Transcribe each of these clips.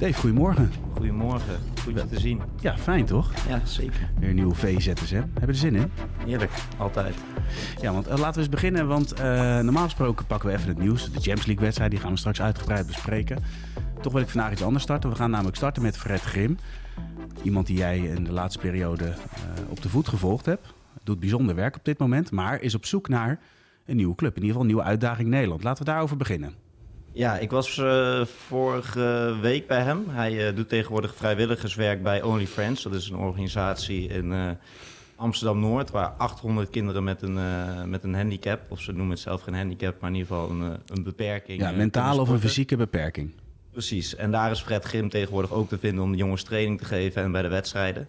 Dave, goedemorgen. Goedemorgen, goed je te zien. Ja, fijn toch? Ja, zeker. Weer een nieuwe VZSM. Hebben we er zin in? Heerlijk, altijd. Ja, want eh, laten we eens beginnen. Want eh, normaal gesproken pakken we even het nieuws. De Champions League wedstrijd, die gaan we straks uitgebreid bespreken. Toch wil ik vandaag iets anders starten. We gaan namelijk starten met Fred Grim. Iemand die jij in de laatste periode eh, op de voet gevolgd hebt. Doet bijzonder werk op dit moment, maar is op zoek naar een nieuwe club. In ieder geval een nieuwe uitdaging in Nederland. Laten we daarover beginnen. Ja, ik was uh, vorige week bij hem. Hij uh, doet tegenwoordig vrijwilligerswerk bij Only Friends. Dat is een organisatie in uh, Amsterdam-Noord... waar 800 kinderen met een, met een handicap... of ze noemen het zelf geen handicap, maar in ieder geval een, een beperking... Ja, mentale of een fysieke beperking. Precies. En daar is Fred Grim tegenwoordig ook te vinden... om de jongens training te geven en bij de wedstrijden.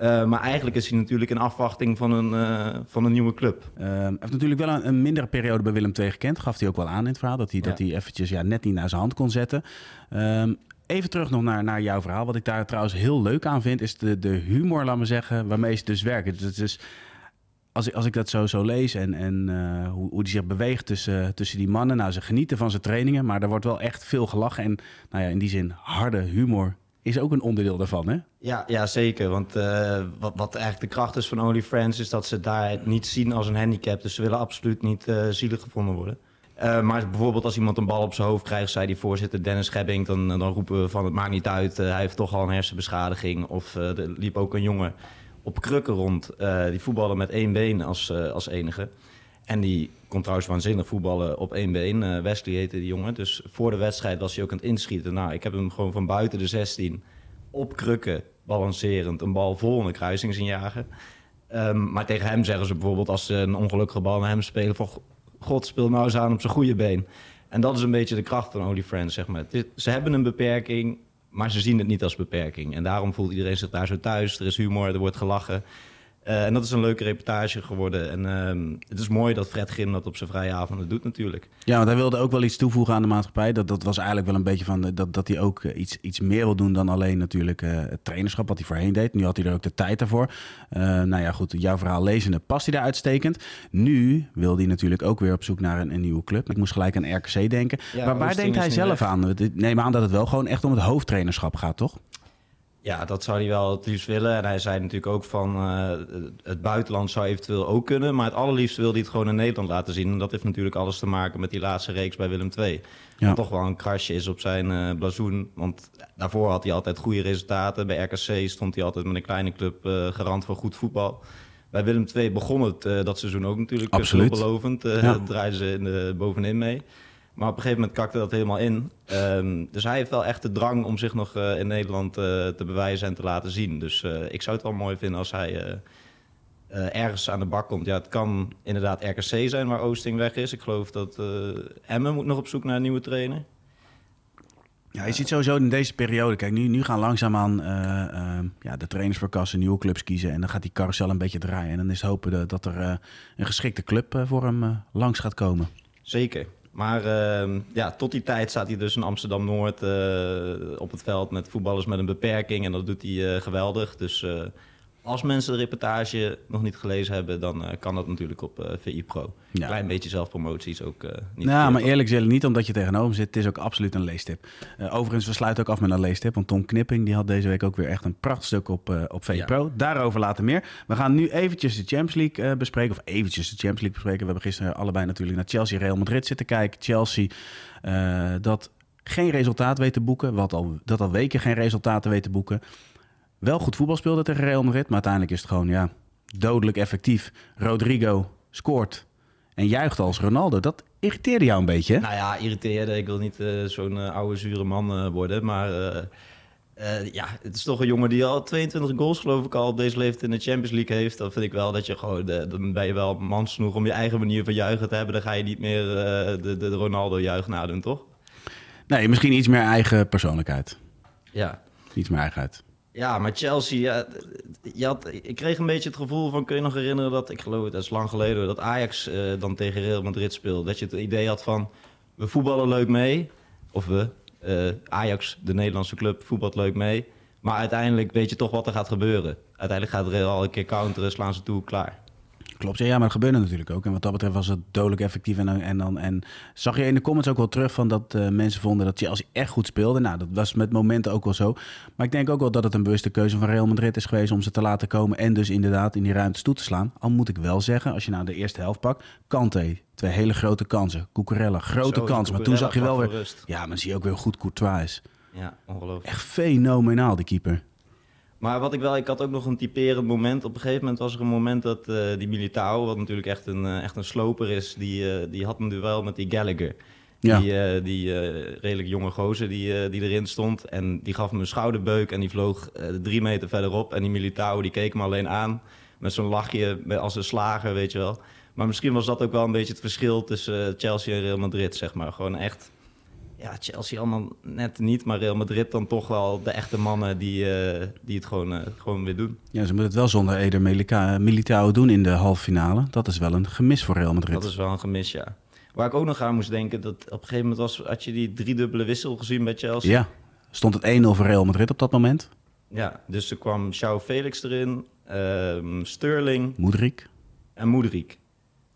Uh, maar eigenlijk is hij natuurlijk in afwachting van een, uh, van een nieuwe club. Uh, hij heeft natuurlijk wel een, een, mindere periode bij Willem II gekend. Gaf hij ook wel aan in het verhaal. Dat hij, ja. dat hij eventjes ja, net niet naar zijn hand kon zetten. Um, even terug nog naar, naar jouw verhaal. Wat ik daar trouwens heel leuk aan vind... is de, de humor, laat maar zeggen, waarmee ze dus werken. Dus, dus als, ik, als ik dat zo, zo lees en, en uh, hoe, hoe die zich beweegt tussen, tussen die mannen... Nou, ze genieten van zijn trainingen, maar er wordt wel echt veel gelachen. En nou ja, in die zin harde humor is ook een onderdeel daarvan, hè? Ja, ja zeker. Want uh, wat, wat eigenlijk de kracht is van OnlyFriends... is dat ze daar niet zien als een handicap. Dus ze willen absoluut niet uh, zielig gevonden worden. Uh, maar bijvoorbeeld als iemand een bal op zijn hoofd krijgt... zei die voorzitter Dennis Gebbing... dan, dan roepen we van het maakt niet uit... hij heeft toch al een hersenbeschadiging. Of er liep ook een jongen op krukken rond. die voetballen met één been als, als enige. En die kon trouwens waanzinnig voetballen op één been. Uh, Wesley heette die jongen. Dus voor de wedstrijd was hij ook aan het inschieten. Nou, ik heb hem gewoon van buiten de 16 op krukken, balancerend, een bal vol in kruising zien jagen. Um, maar tegen hem zeggen ze bijvoorbeeld als ze een ongelukkige bal naar hem spelen... van god, speel nou eens aan op zijn goede been. En dat is een beetje de kracht van Holy Friends, zeg maar. Ze hebben een beperking, maar ze zien het niet als beperking. En daarom voelt iedereen zich daar zo thuis. Er is humor, er wordt gelachen. Uh, en dat is een leuke reportage geworden. En uh, het is mooi dat Fred Grim dat op zijn vrije avonden doet natuurlijk. Ja, want hij wilde ook wel iets toevoegen aan de maatschappij. Dat, dat was eigenlijk wel een beetje van dat, dat hij ook iets, iets meer wil doen dan alleen natuurlijk uh, het trainerschap wat hij voorheen deed. Nu had hij er ook de tijd daarvoor. nou ja, goed, jouw verhaal lezende past hij daar uitstekend. Nu wil hij natuurlijk ook weer op zoek naar een, een nieuwe club. Ik moest gelijk aan RKC denken. Ja, maar waar denkt hij zelf weg. aan? Neem aan dat het wel gewoon echt om het hoofdtrainerschap gaat, toch? Ja, dat zou hij wel het liefst willen. En hij zei natuurlijk ook van uh, het buitenland zou eventueel ook kunnen. Maar het allerliefst wil hij het gewoon in Nederland laten zien. En dat heeft natuurlijk alles te maken met die laatste reeks bij Willem II. Ja. Wat toch wel een krasje is op zijn uh, blazoen. Want daarvoor had hij altijd goede resultaten. Bij RKC stond hij altijd met een kleine club uh, garant voor goed voetbal. Bij Willem II begon het dat seizoen ook natuurlijk veelbelovend. Ja. draaiden ze in de, bovenin mee. Maar op een gegeven moment kakte dat helemaal in. Um, dus hij heeft wel echt de drang om zich nog uh, in Nederland uh, te bewijzen en te laten zien. Dus uh, ik zou het wel mooi vinden als hij ergens aan de bak komt. Ja, het kan inderdaad RKC zijn waar Oosting weg is. Ik geloof dat Emmen moet nog op zoek naar een nieuwe trainer. Ja, je ziet sowieso in deze periode, kijk, nu, nu gaan langzaamaan ja, de trainers voor kassen nieuwe clubs kiezen. En dan gaat die carousel een beetje draaien. En dan is het hopen dat er een geschikte club voor hem langs gaat komen. Zeker. Maar uh, ja, tot die tijd staat hij dus in Amsterdam-Noord uh, op het veld met voetballers met een beperking. En dat doet hij uh, geweldig. Dus uh, als mensen de reportage nog niet gelezen hebben, dan kan dat natuurlijk op VI Pro. Ja. Klein beetje zelfpromotie is ook niet Nou, maar eerlijk gezegd niet omdat je tegenover zit. Het is ook absoluut een leestip. overigens, we sluiten ook af met een leestip. Want Tom Knipping die had deze week ook weer echt een prachtstuk op, op VI ja. Pro. Daarover later meer. We gaan nu eventjes de Champions League bespreken. Of eventjes de Champions League bespreken. We hebben gisteren allebei natuurlijk naar Chelsea Real Madrid zitten kijken. Chelsea, dat geen resultaat weet te boeken. Wat al, dat al weken geen resultaten weet te boeken wel goed voetbal speelde tegen Real Madrid. Maar uiteindelijk is het gewoon ja, dodelijk effectief. Rodrigo scoort en juicht als Ronaldo. Dat irriteerde jou een beetje, hè? Nou ja, irriteerde. Ik wil niet uh, zo'n uh, oude, zure man uh, worden. Maar ja, het is toch een jongen die al 22 goals, geloof ik, al op deze leeftijd in de Champions League heeft. Dan vind ik wel dat je gewoon... dan ben je wel mans genoeg om je eigen manier van juichen te hebben. Dan ga je niet meer de, de, de Ronaldo-juich nadoen, toch? Nee, misschien iets meer eigen persoonlijkheid. Ja. Iets meer eigenheid. Ja, maar Chelsea, ja, je had, ik kreeg een beetje het gevoel van, kun je nog herinneren dat, ik geloof dat is lang geleden, dat Ajax uh, dan tegen Real Madrid speelde. Dat je het idee had van, we voetballen leuk mee, of we, uh, Ajax, de Nederlandse club, voetbalt leuk mee. Maar uiteindelijk weet je toch wat er gaat gebeuren. Uiteindelijk gaat Real een keer counteren, slaan ze toe, klaar. Klopt, ja, maar dat gebeurde natuurlijk ook. En wat dat betreft was het dodelijk effectief. En, en, dan, en zag je in de comments ook wel terug van dat uh, mensen vonden dat Chelsea echt goed speelde. Nou, dat was met momenten ook wel zo. Maar ik denk ook wel dat het een bewuste keuze van Real Madrid is geweest om ze te laten komen. En dus inderdaad in die ruimte toe te slaan. Al moet ik wel zeggen, als je nou de eerste helft pakt, Kante, twee hele grote kansen. Cucurella, grote kans. Maar toen zag je wel weer... Ja, maar dan zie je ook weer goed Courtois is. Ja, ongelooflijk. Echt fenomenaal, die keeper. Maar wat ik wel, ik had ook nog een typerend moment. Op een gegeven moment was er een moment dat uh, die Militao, wat natuurlijk echt een, uh, echt een sloper is, die, uh, die had een duel met die Gallagher. Ja. Die, die redelijk jonge gozer die, die erin stond. En die gaf hem een schouderbeuk en die vloog drie meter verderop. En die Militao die keek hem alleen aan met zo'n lachje als een slager, weet je wel. Maar misschien was dat ook wel een beetje het verschil tussen Chelsea en Real Madrid, zeg maar. Gewoon echt ja, Chelsea allemaal net niet, maar Real Madrid dan toch wel de echte mannen die, uh, die het gewoon, uh, gewoon weer doen. Ja, ze moeten het wel zonder Eder Militao doen in de halve finale. Dat is wel een gemis voor Real Madrid. Dat is wel een gemis, ja. Waar ik ook nog aan moest denken, dat op een gegeven moment was, had je die driedubbele wissel gezien bij Chelsea. Ja, stond het 1-0 voor Real Madrid op dat moment. Ja, dus er kwam João Felix erin, uh, Sterling. Moedrik. En Moedrik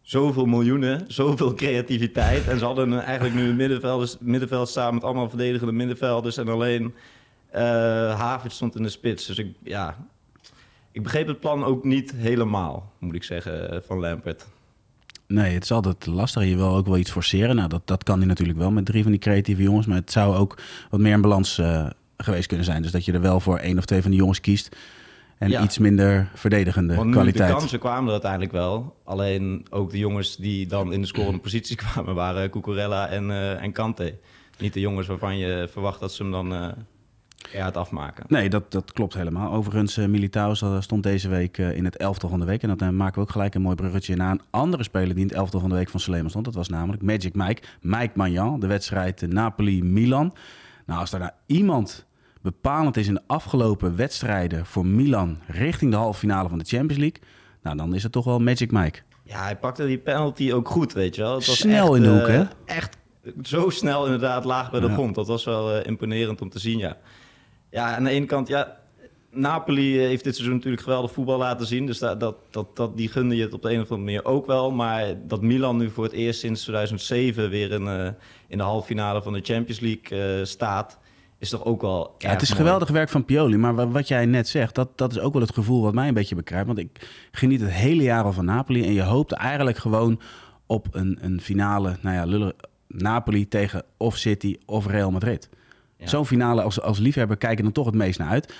zoveel miljoenen, zoveel creativiteit. En ze hadden eigenlijk nu een middenveld, staan met allemaal verdedigende middenvelders. En alleen uh, Havertz stond in de spits. Dus ik, ja, ik begreep het plan ook niet helemaal, moet ik zeggen, eh, van Lampert. Nee, het is altijd lastig. Je wil ook wel iets forceren. Nou, dat, dat kan hij natuurlijk wel met drie van die creatieve jongens. Maar het zou ook wat meer een balans uh, geweest kunnen zijn. Dus dat je er wel voor één of twee van die jongens kiest en iets minder verdedigende Want kwaliteit. De kansen kwamen er uiteindelijk wel. Alleen ook de jongens die dan in de scorende positie kwamen waren Cucurella en, uh, en Kante. Niet de jongens waarvan je verwacht dat ze hem dan uh, het afmaken. Nee, dat, dat klopt helemaal. Overigens, uh, Militao stond deze week in het elftal van de week. En dan maken we ook gelijk een mooi bruggetje naar een andere speler die in het elftal van de week van Sleeman stond. Dat was namelijk Magic Mike. Mike Magnan, de wedstrijd Napoli-Milan. Nou, als er nou iemand bepalend is in de afgelopen wedstrijden voor Milan richting de halve finale van de Champions League, nou dan is het toch wel Magic Mike. Ja, hij pakte die penalty ook goed, weet je wel. Het was snel echt, in de hoek, hè? Eh, echt zo snel inderdaad laag bij de grond. Dat was wel uh, imponerend om te zien, ja. Ja, aan de ene kant, ja, Napoli eh, heeft dit seizoen natuurlijk geweldig voetbal laten zien. Dus dat, dat, dat, dat, die gunde je het op de een of andere manier ook wel. Maar dat Milan nu voor het eerst sinds 2007 weer in, uh, in de halve finale van de Champions League uh, staat is toch ook wel. Ja, het is mooi. geweldig werk van Pioli. Maar wat jij net zegt, dat, dat is ook wel het gevoel wat mij een beetje bekruipt. Want ik geniet het hele jaar al van Napoli. En je hoopt eigenlijk gewoon op een, een finale. Nou ja, lullen, Napoli tegen of City of Real Madrid. Ja. Zo'n finale als, als liefhebber kijken dan toch het meest naar uit.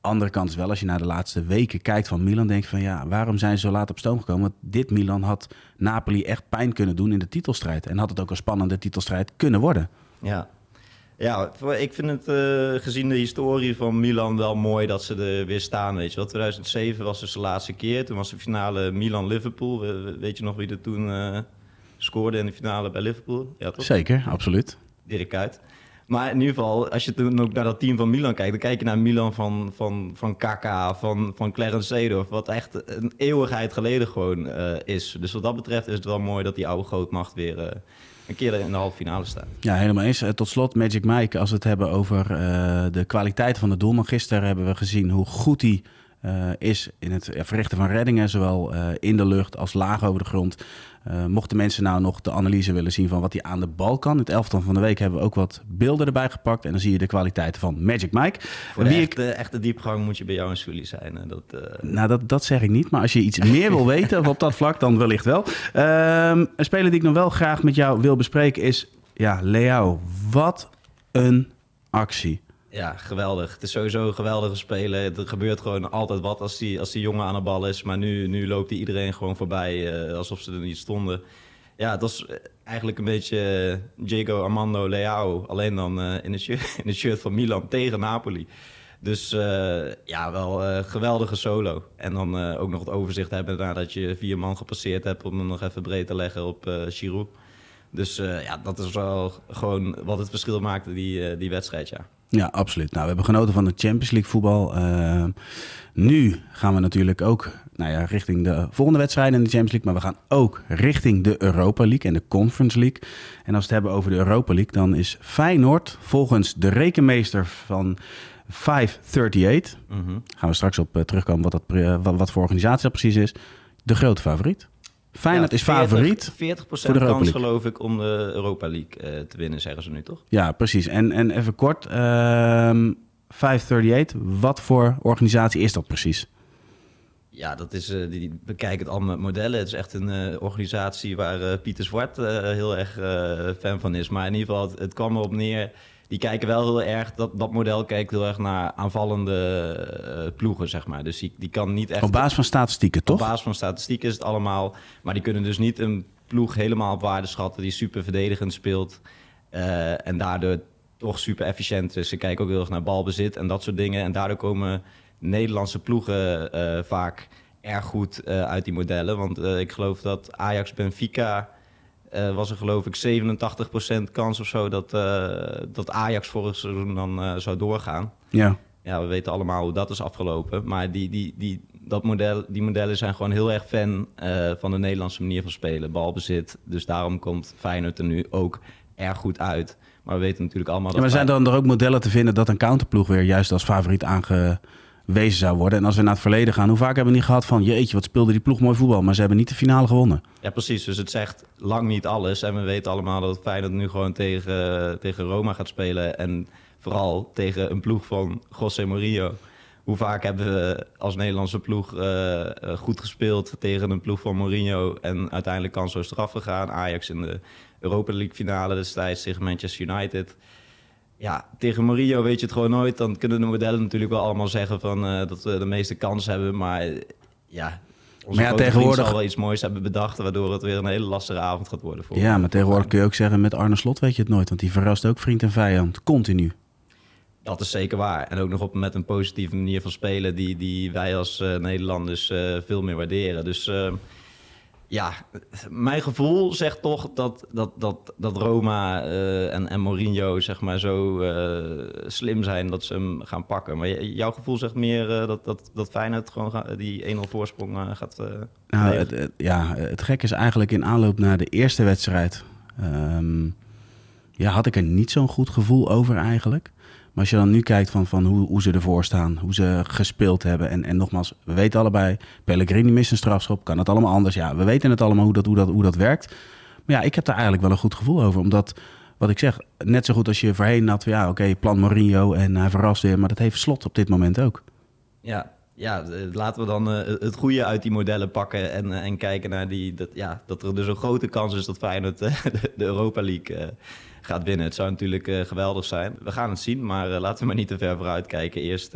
Andere kant is wel, als je naar de laatste weken kijkt van Milan, denk je van ja, waarom zijn ze zo laat op stoom gekomen? Want dit Milan had Napoli echt pijn kunnen doen in de titelstrijd. En had het ook een spannende titelstrijd kunnen worden. Ja, ja, ik vind het uh, gezien de historie van Milan wel mooi dat ze er weer staan. Weet je wel. 2007 was dus de laatste keer. Toen was de finale Milan-Liverpool. Weet je nog wie er toen uh, scoorde in de finale bij Liverpool? Ja, toch? Zeker, absoluut. Dirk Kuyt. Maar in ieder geval, als je toen ook naar dat team van Milan kijkt... dan kijk je naar Milan van, van, van Kaka, van, van Clarence Seedorf... wat echt een eeuwigheid geleden gewoon uh, is. Dus wat dat betreft is het wel mooi dat die oude grootmacht weer een keer in de halve finale staan. Ja, helemaal eens. Eh, tot slot Magic Mike, als we het hebben over uh, de kwaliteit van de doelman. Gisteren hebben we gezien hoe goed hij uh, is in het verrichten van reddingen, zowel in de lucht als laag over de grond. Uh, mochten mensen nou nog de analyse willen zien van wat hij aan de bal kan. Het elftal van de week hebben we ook wat beelden erbij gepakt. En dan zie je de kwaliteiten van Magic Mike. Voor de echte, ik... echte diepgang moet je bij jou en Sully zijn. Dat, Nou, dat, dat zeg ik niet. Maar als je iets meer wil weten op dat vlak, dan wellicht wel. Ehm, een speler die ik nog wel graag met jou wil bespreken is... Ja, Leao. Wat een actie. Ja, geweldig. Het is sowieso een geweldige speler. Er gebeurt gewoon altijd wat als die, als die jongen aan de bal is. Maar nu, nu loopt hij iedereen gewoon voorbij uh, alsof ze er niet stonden. Ja, het was eigenlijk een beetje Diego Armando Leao. Alleen dan uh, in, de shirt, in shirt van Milan tegen Napoli. Dus ja, wel uh, geweldige solo. En dan ook nog het overzicht hebben nadat je vier man gepasseerd hebt... om hem nog even breed te leggen op uh. Dus ja, dat is wel gewoon wat het verschil maakte, die, die wedstrijd, ja. Ja, absoluut. Nou, we hebben genoten van de Champions League voetbal. Uh, nu gaan we natuurlijk ook nou ja, richting de volgende wedstrijden in de Champions League. Maar we gaan ook richting de Europa League en de Conference League. En als we het hebben over de Europa League, dan is Feyenoord volgens de rekenmeester van 538... Mm -hmm. gaan we straks op uh, terugkomen wat, dat, wat, wat voor organisatie dat precies is... de grote favoriet. Feyenoord is favoriet 40% voor de Europa kans geloof ik om de Europa League eh, te winnen, zeggen ze nu toch? Ja, precies. En, en even kort, ehm 538, wat voor organisatie is dat precies? Ja, dat is, eh, die, die bekijken het allemaal met modellen. Het is echt een eh, organisatie waar Pieter Zwart heel erg fan van is. Maar in ieder geval, het, het kwam erop neer. Die kijken wel heel erg, dat, dat model kijkt heel erg naar aanvallende eh, ploegen, zeg maar. Dus die, die kan niet echt... Op basis van statistieken, Op toch? basis van statistiek is het allemaal. Maar die kunnen dus niet een ploeg helemaal op waarde schatten die super verdedigend speelt. eh, en daardoor toch super efficiënt is. Ze kijken ook heel erg naar balbezit en dat soort dingen. En daardoor komen Nederlandse ploegen eh, vaak erg goed uit die modellen. Want ik geloof dat Ajax Benfica. Eh, was er geloof ik 87% kans of zo dat, eh, dat Ajax vorig seizoen dan eh, zou doorgaan. Ja. Ja, we weten allemaal hoe dat is afgelopen. Maar die, die, die, dat model, die modellen zijn gewoon heel erg fan van de Nederlandse manier van spelen. Balbezit. Dus daarom komt Feyenoord er nu ook erg goed uit. Maar we weten natuurlijk allemaal Ja, dat... maar zijn dan er ook modellen te vinden dat een counterploeg weer juist als favoriet aangewezen zou worden? En als we naar het verleden gaan, hoe vaak hebben we niet gehad van... jeetje, wat speelde die ploeg mooi voetbal, maar ze hebben niet de finale gewonnen. Ja, precies. Dus het zegt lang niet alles. En we weten allemaal dat Feyenoord nu gewoon tegen, tegen Roma gaat spelen. En vooral tegen een ploeg van José Mourinho. Hoe vaak hebben we als Nederlandse ploeg eh, eh, goed gespeeld tegen een ploeg van Mourinho... en uiteindelijk kan zo straf gegaan. Ajax in de Europa League finale destijds tegen Manchester United... Ja, tegen Mourinho weet je het gewoon nooit. Dan kunnen de modellen natuurlijk wel allemaal zeggen van, eh, dat we de meeste kans hebben. Maar eh, ja, onze Maar ja, tegenwoordig- zal wel iets moois hebben bedacht... waardoor het weer een hele lastige avond gaat worden. Voor Ja, maar tegenwoordig kun je ook zeggen met Arne Slot weet je het nooit. Want die verrast ook vriend en vijand, continu. Dat is zeker waar. En ook nog op, met een positieve manier van spelen... die, die wij als eh, Nederlanders veel meer waarderen. Dus eh, ja, mijn gevoel zegt toch dat, dat, dat, dat Roma eh, en, en Mourinho zeg maar, zo eh, slim zijn... dat ze hem gaan pakken. Maar jouw gevoel zegt meer eh, dat, dat, dat Feyenoord gewoon die 1-0 voorsprong gaat... Nou, het, het- ja, het gek is eigenlijk in aanloop naar de eerste wedstrijd... ehm, ja, had ik er niet zo'n goed gevoel over eigenlijk. Maar als je dan nu kijkt van, van hoe, hoe ze ervoor staan, hoe ze gespeeld hebben... En, en nogmaals, we weten allebei, Pellegrini mist een strafschop, kan het allemaal anders. Ja, we weten het allemaal hoe dat, hoe dat, hoe dat werkt. Maar ja, ik heb daar eigenlijk wel een goed gevoel over. Omdat, wat ik zeg, net zo goed als je voorheen had... ja, oké, plan Mourinho en hij verrast weer. Maar dat heeft Slot op dit moment ook. Ja, ja, eh, laten we dan eh, het goede uit die modellen pakken en, eh, en kijken naar die, dat, ja, dat er dus een grote kans is dat Feyenoord de, Europa League gaat winnen. Het zou natuurlijk geweldig zijn. We gaan het zien, maar laten we maar niet te ver vooruit kijken. Eerst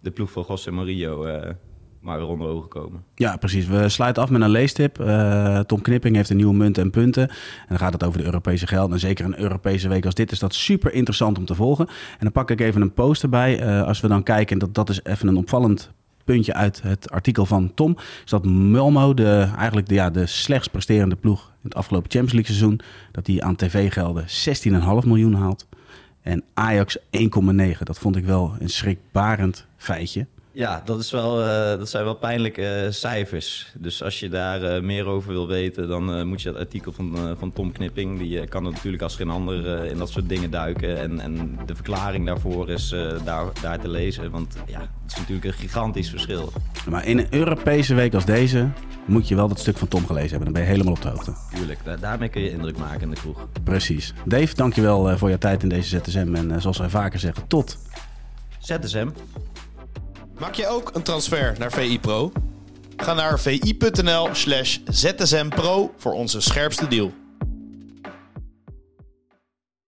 de ploeg van José Mario maar weer onder ogen komen. Ja, precies. We sluiten af met een leestip. Eh, Tom Knipping heeft een nieuwe munt en punten. En dan gaat het over de Europese geld. En zeker een Europese week als dit is dat super interessant om te volgen. En dan pak ik even een post erbij. Eh, als we dan kijken, dat, dat is even een opvallend puntje uit het artikel van Tom. Is dat Malmo, de, eigenlijk de, ja, de slechtst presterende ploeg in het afgelopen Champions League seizoen... dat die aan tv-gelden 16,5 miljoen haalt. En Ajax 1,9. Dat vond ik wel een schrikbarend feitje. Ja, dat, is wel, eh, dat zijn wel pijnlijke eh, cijfers. Dus als je daar eh, meer over wil weten, dan moet je het artikel van, van Tom Knipping. Die kan natuurlijk als geen ander in dat soort dingen duiken. En, en de verklaring daarvoor is daar, daar te lezen. Want ja, het is natuurlijk een gigantisch verschil. Maar in een Europese week als deze moet je wel dat stuk van Tom gelezen hebben. Dan ben je helemaal op de hoogte. Tuurlijk, daar, daarmee kun je indruk maken in de kroeg. Precies. Dave, dankjewel voor je tijd in deze ZSM. En zoals wij vaker zeggen, tot ZSM. Maak je ook een transfer naar VI Pro? Ga naar vi.nl slash zsmpro voor onze scherpste deal.